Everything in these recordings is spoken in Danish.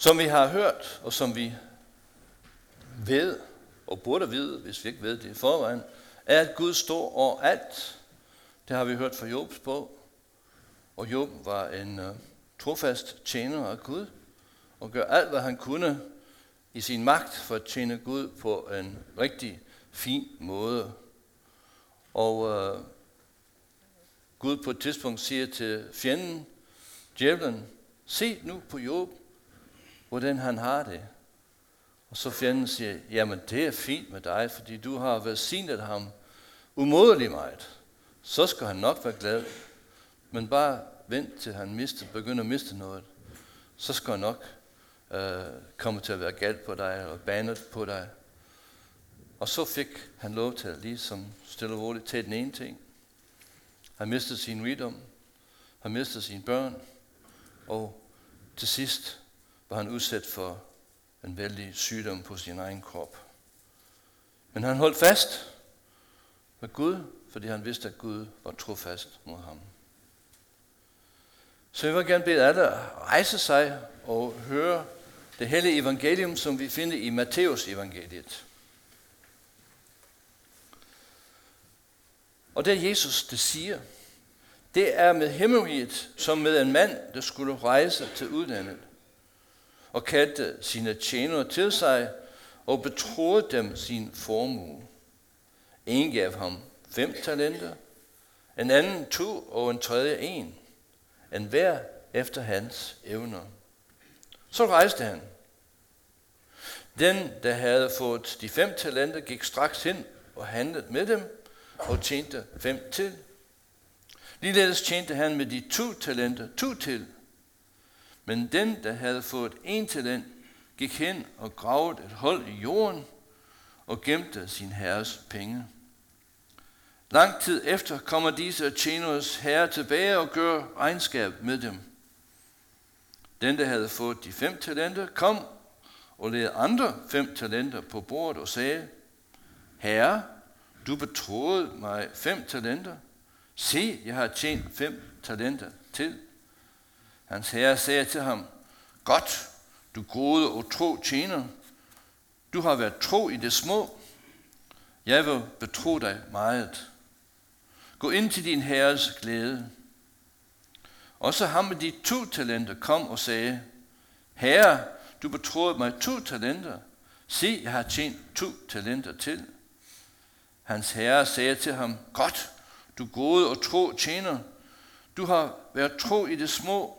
Som vi har hørt, og som vi ved, og burde vide, hvis vi ikke ved det i forvejen, er, at Gud står over alt. Det har vi hørt fra Jobs bog. Og Job var en uh, trofast tjener af Gud, og gør alt, hvad han kunne i sin magt for at tjene Gud på en rigtig fin måde. Og uh, Gud på et tidspunkt siger til fjenden, djævlen, se nu på Job, hvordan han har det. Og så fjenden siger, jamen det er fint med dig, fordi du har velsignet ham umådelig meget. Så skal han nok være glad. Men bare vent til han mister, begynder at miste noget. Så skal han nok øh, komme til at være galt på dig, og banet på dig. Og så fik han lov til at ligesom stille og roligt tage den ene ting. Han mistede sin rigdom. Han mistede sine børn. Og til sidst var han udsat for en vældig sygdom på sin egen krop. Men han holdt fast med Gud, fordi han vidste, at Gud var trofast mod ham. Så jeg vil gerne bede alle rejse sig og høre det hellige evangelium, som vi finder i Matteus evangeliet. Og det er Jesus, der siger, det er med himmeriget som med en mand, der skulle rejse til udlandet og kaldte sine tjenere til sig og betroede dem sin formue. En gav ham fem talenter, en anden to og en tredje en, en hver efter hans evner. Så rejste han. Den, der havde fået de fem talenter, gik straks hen og handlede med dem og tjente fem til. Ligeledes tjente han med de to talenter to til. Men den, der havde fået en talent, gik hen og gravede et hul i jorden og gemte sin herres penge. Lang tid efter kommer disse tjeneres herre tilbage og gør regnskab med dem. Den, der havde fået de fem talenter, kom og lagde andre fem talenter på bordet og sagde, Herre, du betroede mig fem talenter. Se, jeg har tjent fem talenter til. Hans herre sagde til ham, Godt, du gode og tro tjener. Du har været tro i det små. Jeg vil betro dig meget. Gå ind til din herres glæde. Også ham med de to talenter kom og sagde, Herre, du betroede mig to talenter. Se, jeg har tjent to talenter til. Hans herre sagde til ham, Godt, du gode og tro tjener. Du har været tro i det små,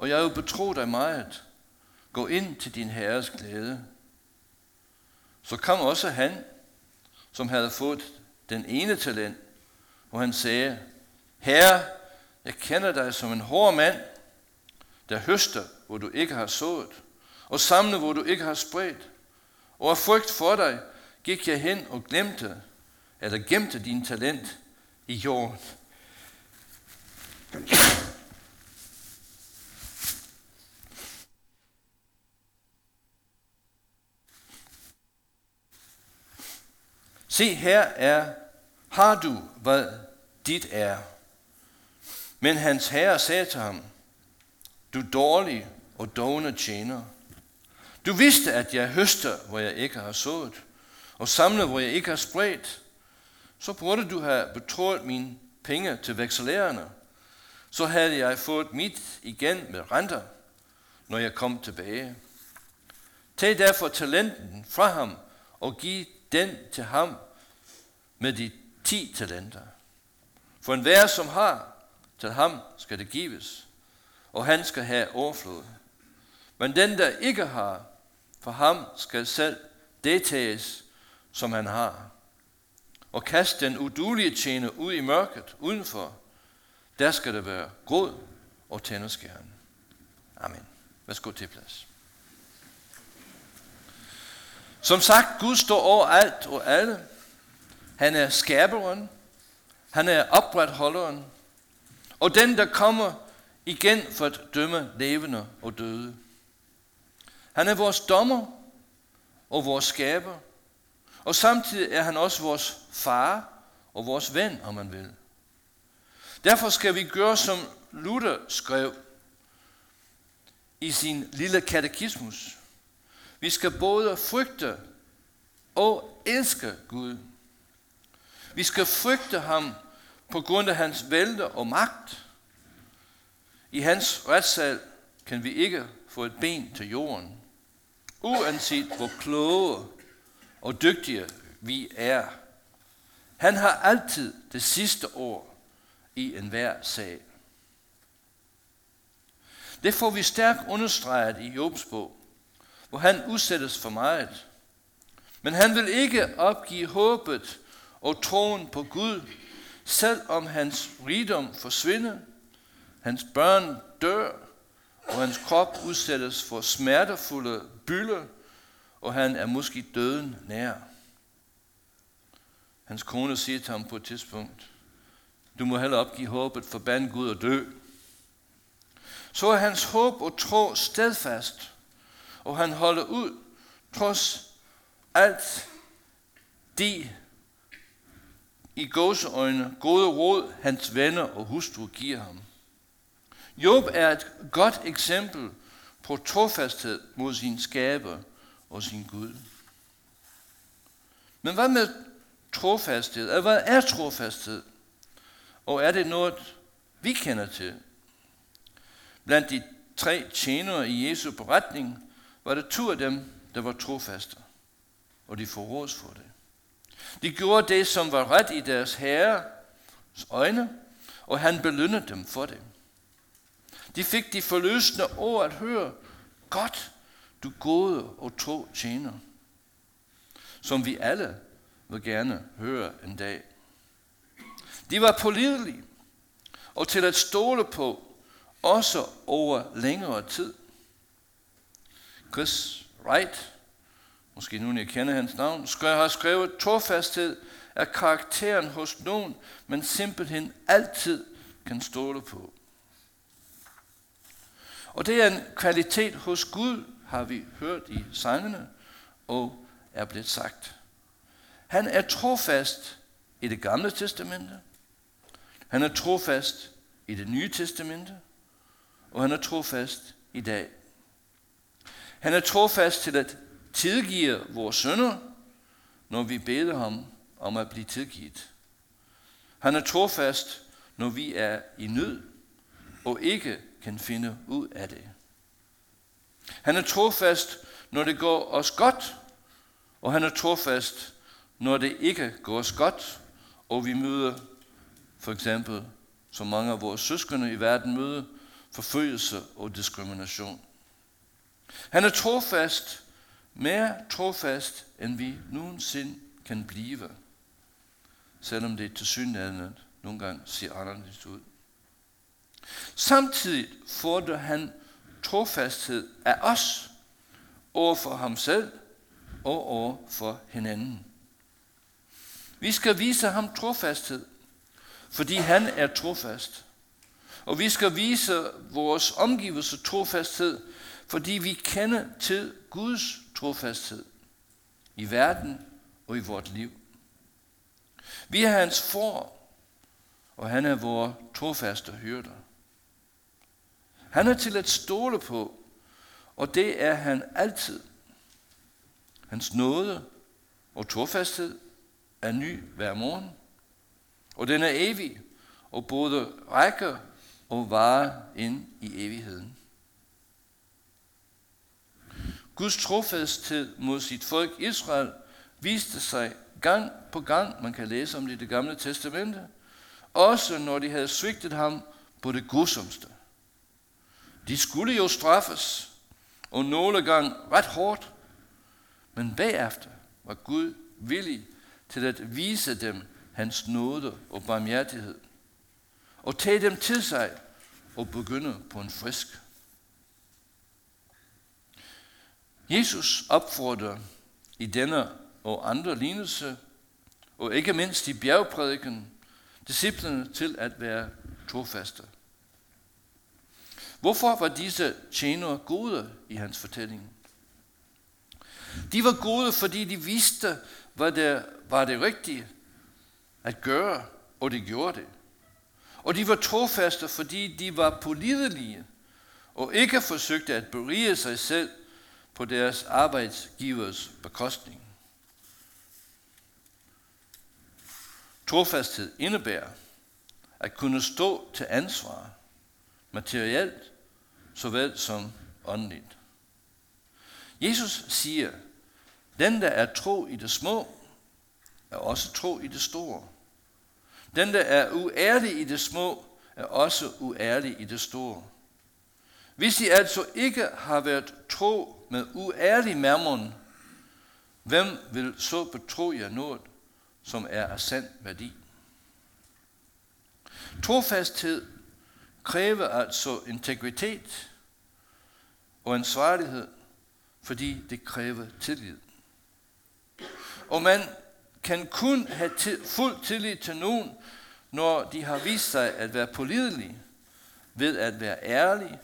og jeg vil betro dig meget. Gå ind til din herres glæde. Så kom også han, som havde fået den ene talent, og han sagde, Herre, jeg kender dig som en hård mand, der høster, hvor du ikke har sået, og samler, hvor du ikke har spredt. Og af frygt for dig gik jeg hen og glemte, eller gemte din talent i jorden. Se, her er, har du, hvad dit er. Men hans herre sagde til ham, du dårlig og dogne tjener. Du vidste, at jeg høster, hvor jeg ikke har sået, og samler, hvor jeg ikke har spredt. Så burde du have betroet mine penge til vekselærerne. Så havde jeg fået mit igen med renter, når jeg kom tilbage. Tag derfor talenten fra ham og giv den til ham med de ti talenter. For enhver, som har, til ham skal det gives, og han skal have overflod. Men den, der ikke har, for ham skal selv det tages, som han har. Og kast den udulige tjene ud i mørket udenfor. Der skal det være gråd og tænderskæren. Amen. Værsgo til plads. Som sagt, Gud står over alt og alle. Han er skaberen. Han er opretholderen. Og den, der kommer igen for at dømme levende og døde. Han er vores dommer og vores skaber. Og samtidig er han også vores far og vores ven, om man vil. Derfor skal vi gøre, som Luther skrev. i sin lille katekismus. Vi skal både frygte og elske Gud. Vi skal frygte ham på grund af hans vælde og magt. I hans retssal kan vi ikke få et ben til jorden. Uanset hvor kloge og dygtige vi er. Han har altid det sidste ord i enhver sag. Det får vi stærkt understreget i Jobs bog, hvor han udsættes for meget. Men han vil ikke opgive håbet og troen på Gud, selv om hans rigdom forsvinder, hans børn dør, og hans krop udsættes for smertefulde bylder, og han er måske døden nær. Hans kone siger til ham på et tidspunkt, du må heller opgive håbet, forbande Gud og dø. Så er hans håb og tro stedfast, og han holder ud, trods alt de i gåseøjne gode råd, hans venner og hustru giver ham. Job er et godt eksempel på trofasthed mod sin skaber og sin Gud. Men hvad med trofasthed? Hvad er trofasthed? Og er det noget, vi kender til? Blandt de tre tjenere i Jesu beretning var det to af dem, der var trofaste, og de får råds for det. De gjorde det, som var ret i deres herres øjne, og han belønnede dem for det. De fik de forløsende ord at høre, godt, du gode og tro tjener, som vi alle vil gerne høre en dag. De var pålidelige og til at stole på, også over længere tid. Chris Wright, måske nu jeg kender hans navn, skal har skrevet, trofasthed er karakteren hos nogen, man simpelthen altid kan stole på. Og det er en kvalitet hos Gud, har vi hørt i sangene, og er blevet sagt. Han er trofast i det gamle testamente. Han er trofast i det nye testamente. Og han er trofast i dag. Han er trofast til at tilgiver vores sønder, når vi beder ham om at blive tilgivet. Han er trofast, når vi er i nød og ikke kan finde ud af det. Han er trofast, når det går os godt, og han er trofast, når det ikke går os godt, og vi møder for eksempel, som mange af vores søskende i verden møder, forfølgelse og diskrimination. Han er trofast, mere trofast, end vi nogensinde kan blive, selvom det til synligheden nogle gange ser anderledes ud. Samtidig fordrer han trofasthed af os over for ham selv og over for hinanden. Vi skal vise ham trofasthed, fordi han er trofast. Og vi skal vise vores omgivelser trofasthed, fordi vi kender til Guds trofasthed i verden og i vort liv. Vi er hans for, og han er vores trofaste hyrder. Han er til at stole på, og det er han altid. Hans nåde og trofasthed er ny hver morgen, og den er evig, og både rækker og varer ind i evigheden. Guds trofasthed mod sit folk Israel viste sig gang på gang, man kan læse om det i det gamle testamente, også når de havde svigtet ham på det grusomste. De skulle jo straffes, og nogle gang ret hårdt, men bagefter var Gud villig til at vise dem hans nåde og barmhjertighed, og tage dem til sig og begynde på en frisk. Jesus opfordrer i denne og andre lignelse, og ikke mindst i bjergprædiken, disciplene til at være trofaste. Hvorfor var disse tjenere gode i hans fortælling? De var gode, fordi de vidste, hvad der var det rigtige at gøre, og de gjorde det. Og de var trofaste, fordi de var pålidelige og ikke forsøgte at berige sig selv på deres arbejdsgivers bekostning. Trofasthed indebærer at kunne stå til ansvar, materielt såvel som åndeligt. Jesus siger, den der er tro i det små, er også tro i det store. Den der er uærlig i det små, er også uærlig i det store. Hvis I altså ikke har været tro med uærlig mammon, hvem vil så betro jer noget, som er af sand værdi? Trofasthed kræver altså integritet og ansvarlighed, fordi det kræver tillid. Og man kan kun have fuld tillid til nogen, når de har vist sig at være pålidelige, ved at være ærlige,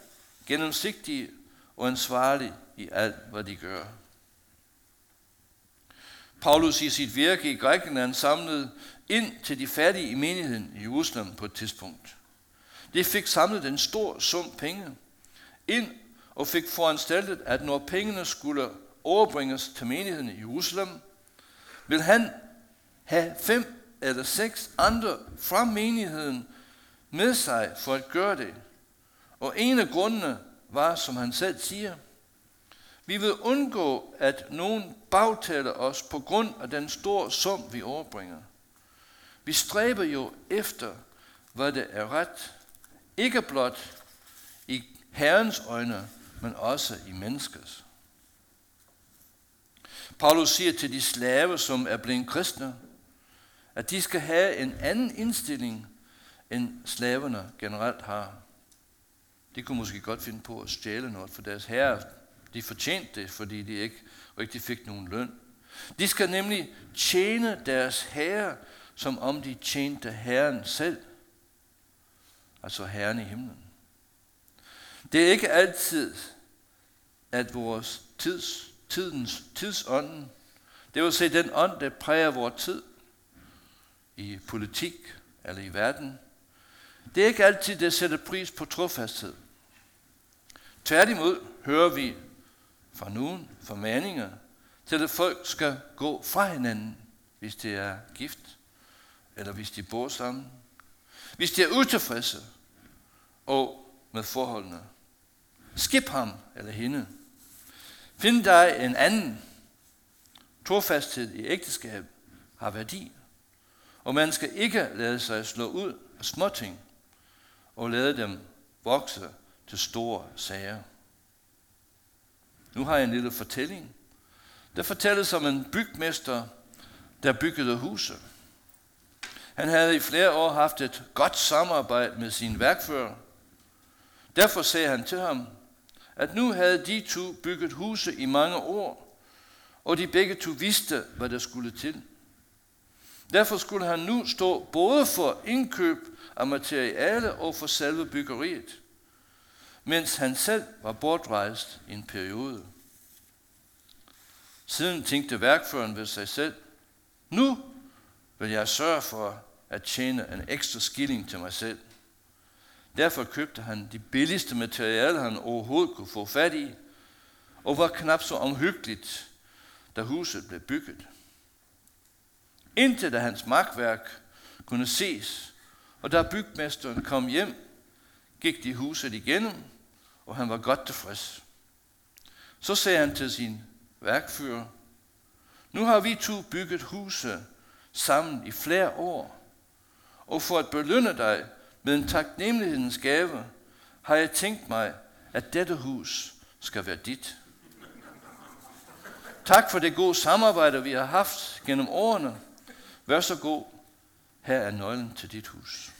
gennemsigtige og ansvarlige i alt, hvad de gør. Paulus i sit virke i Grækenland samlede ind til de fattige i menigheden i Jerusalem på et tidspunkt. Det fik samlet en stor sum penge ind og fik foranstaltet, at når pengene skulle overbringes til menigheden i Jerusalem, vil han have fem eller seks andre fra menigheden med sig for at gøre det. Og en af grundene var, som han selv siger, vi vil undgå, at nogen bagtaler os på grund af den store sum, vi overbringer. Vi stræber jo efter, hvad det er ret, ikke blot i Herrens øjne, men også i menneskers. Paulus siger til de slave, som er blevet kristne, at de skal have en anden indstilling, end slaverne generelt har. De kunne måske godt finde på at stjæle noget for deres herre. De fortjente det, fordi de ikke rigtig fik nogen løn. De skal nemlig tjene deres herre, som om de tjente Herren selv. Altså Herren i himlen. Det er ikke altid, at vores tids, tidens, tidsånden, det vil sige den ånd, der præger vores tid, i politik eller i verden, det er ikke altid, det sætter pris på trofasthed. Tværtimod hører vi fra nogen formaninger til, at folk skal gå fra hinanden, hvis de er gift, eller hvis de bor sammen, hvis de er utilfredse og med forholdene. Skip ham eller hende. Find dig en anden. Trofasthed i ægteskab har værdi. Og man skal ikke lade sig slå ud af småting og lade dem vokse til store sager. Nu har jeg en lille fortælling. Der fortælles om en bygmester, der byggede huse. Han havde i flere år haft et godt samarbejde med sin værkfører. Derfor sagde han til ham, at nu havde de to bygget huse i mange år, og de begge to vidste, hvad der skulle til. Derfor skulle han nu stå både for indkøb af materiale og for selve byggeriet, mens han selv var bortrejst i en periode. Siden tænkte værkføreren ved sig selv, nu vil jeg sørge for at tjene en ekstra skilling til mig selv. Derfor købte han de billigste materialer, han overhovedet kunne få fat i, og var knap så omhyggeligt, da huset blev bygget. Indtil da hans magtværk kunne ses, og da bygmesteren kom hjem, gik de huset igennem, og han var godt tilfreds. Så sagde han til sin værkfører, nu har vi to bygget huse sammen i flere år, og for at belønne dig med en taknemmelighedens gave, har jeg tænkt mig, at dette hus skal være dit. Tak for det gode samarbejde, vi har haft gennem årene. Vær så god, her er nøglen til dit hus.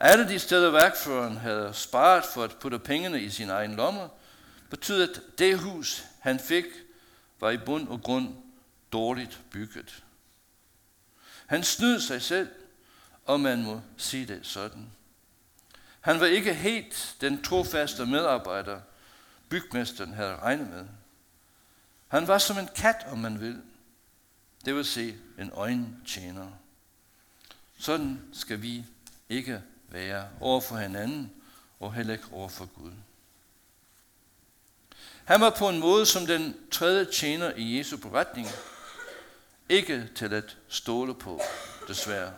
Alle de steder værkføreren havde sparet for at putte pengene i sin egen lomme, betød, at det hus, han fik, var i bund og grund dårligt bygget. Han snød sig selv, og man må sige det sådan. Han var ikke helt den trofaste medarbejder, bygmesteren havde regnet med. Han var som en kat, om man vil. Det vil sige en øjentjener. Sådan skal vi ikke være over for hinanden og heller ikke over for Gud. Han var på en måde som den tredje tjener i Jesu beretning, ikke til at stole på, desværre.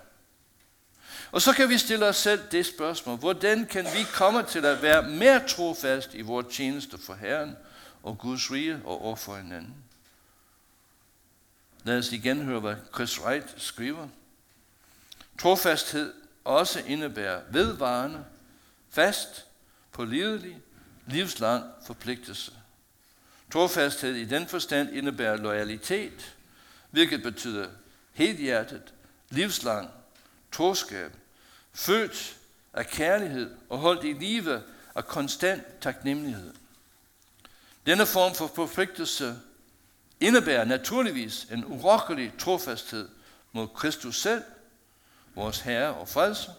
Og så kan vi stille os selv det spørgsmål, hvordan kan vi komme til at være mere trofast i vores tjeneste for Herren og Guds rige og overfor hinanden? Lad os igen høre, hvad Chris Wright skriver. Trofasthed også indebærer vedvarende, fast, pålidelig, livslang forpligtelse. Trofasthed i den forstand indebærer loyalitet, hvilket betyder helhjertet, livslang, troskab, født af kærlighed og holdt i live af konstant taknemmelighed. Denne form for forpligtelse indebærer naturligvis en urokkelig trofasthed mod Kristus selv, vores Herre og Frelser.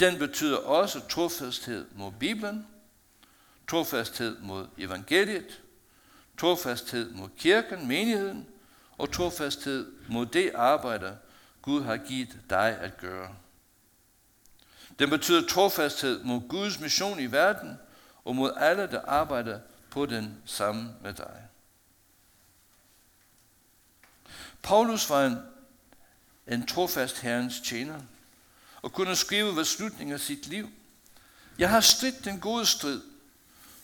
Den betyder også trofasthed mod Bibelen, trofasthed mod evangeliet, trofasthed mod kirken, menigheden, og trofasthed mod det arbejde, Gud har givet dig at gøre. Den betyder trofasthed mod Guds mission i verden, og mod alle, der arbejder på den sammen med dig. Paulus var en, en trofast herrens tjener, og kunne skrive ved slutningen af sit liv, Jeg har stridt den gode strid,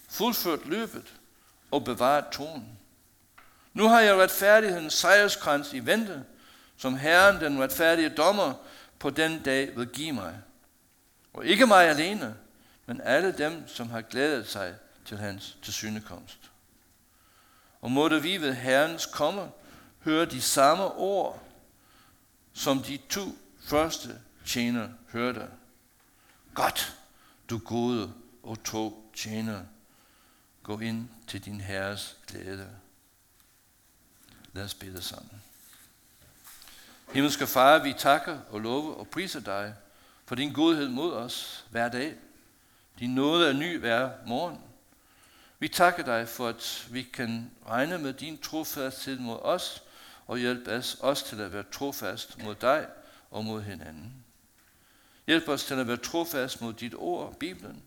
fuldført løbet og bevaret troen. Nu har jeg retfærdighedens sejrskrans i vente, som Herren, den retfærdige dommer, på den dag vil give mig. Og ikke mig alene, men alle dem, som har glædet sig til hans tilsynekomst. Og måtte vi ved Herrens komme høre de samme ord, som de to første tjener hørte. Godt, du gode og to tjener, gå ind til din herres glæde. Lad os bede sammen. Himmelske Far, vi takker og lover og priser dig for din godhed mod os hver dag. Din nåde er ny hver morgen. Vi takker dig for, at vi kan regne med din trofasthed mod os, og hjælp os, os til at være trofast mod dig og mod hinanden. Hjælp os til at være trofast mod dit ord, Bibelen,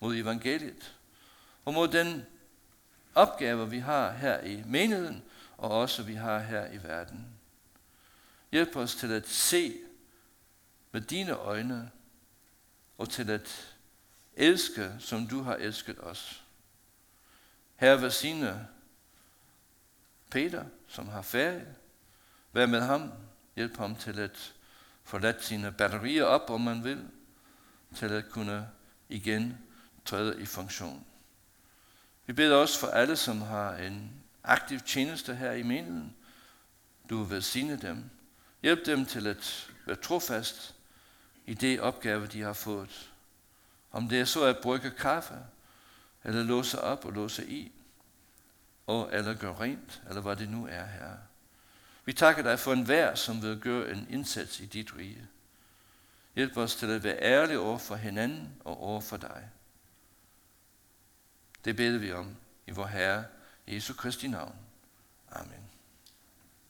mod evangeliet, og mod den opgave, vi har her i menigheden, og også vi har her i verden. Hjælp os til at se med dine øjne, og til at elske, som du har elsket os. Herre, sine Peter, som har ferie. Vær med ham. Hjælp ham til at forlade sine batterier op, om man vil, til at kunne igen træde i funktion. Vi beder også for alle, som har en aktiv tjeneste her i menigheden. Du vil velsigne dem. Hjælp dem til at være trofast i det opgave, de har fået. Om det er så at brygge kaffe, eller låse op og låse i, og eller gøre rent, eller hvad det nu er her. Vi takker dig for en vær, som vil gøre en indsats i dit rige. Hjælp os til at være ærlige over for hinanden og over for dig. Det beder vi om i vor Herre Jesu Kristi navn. Amen.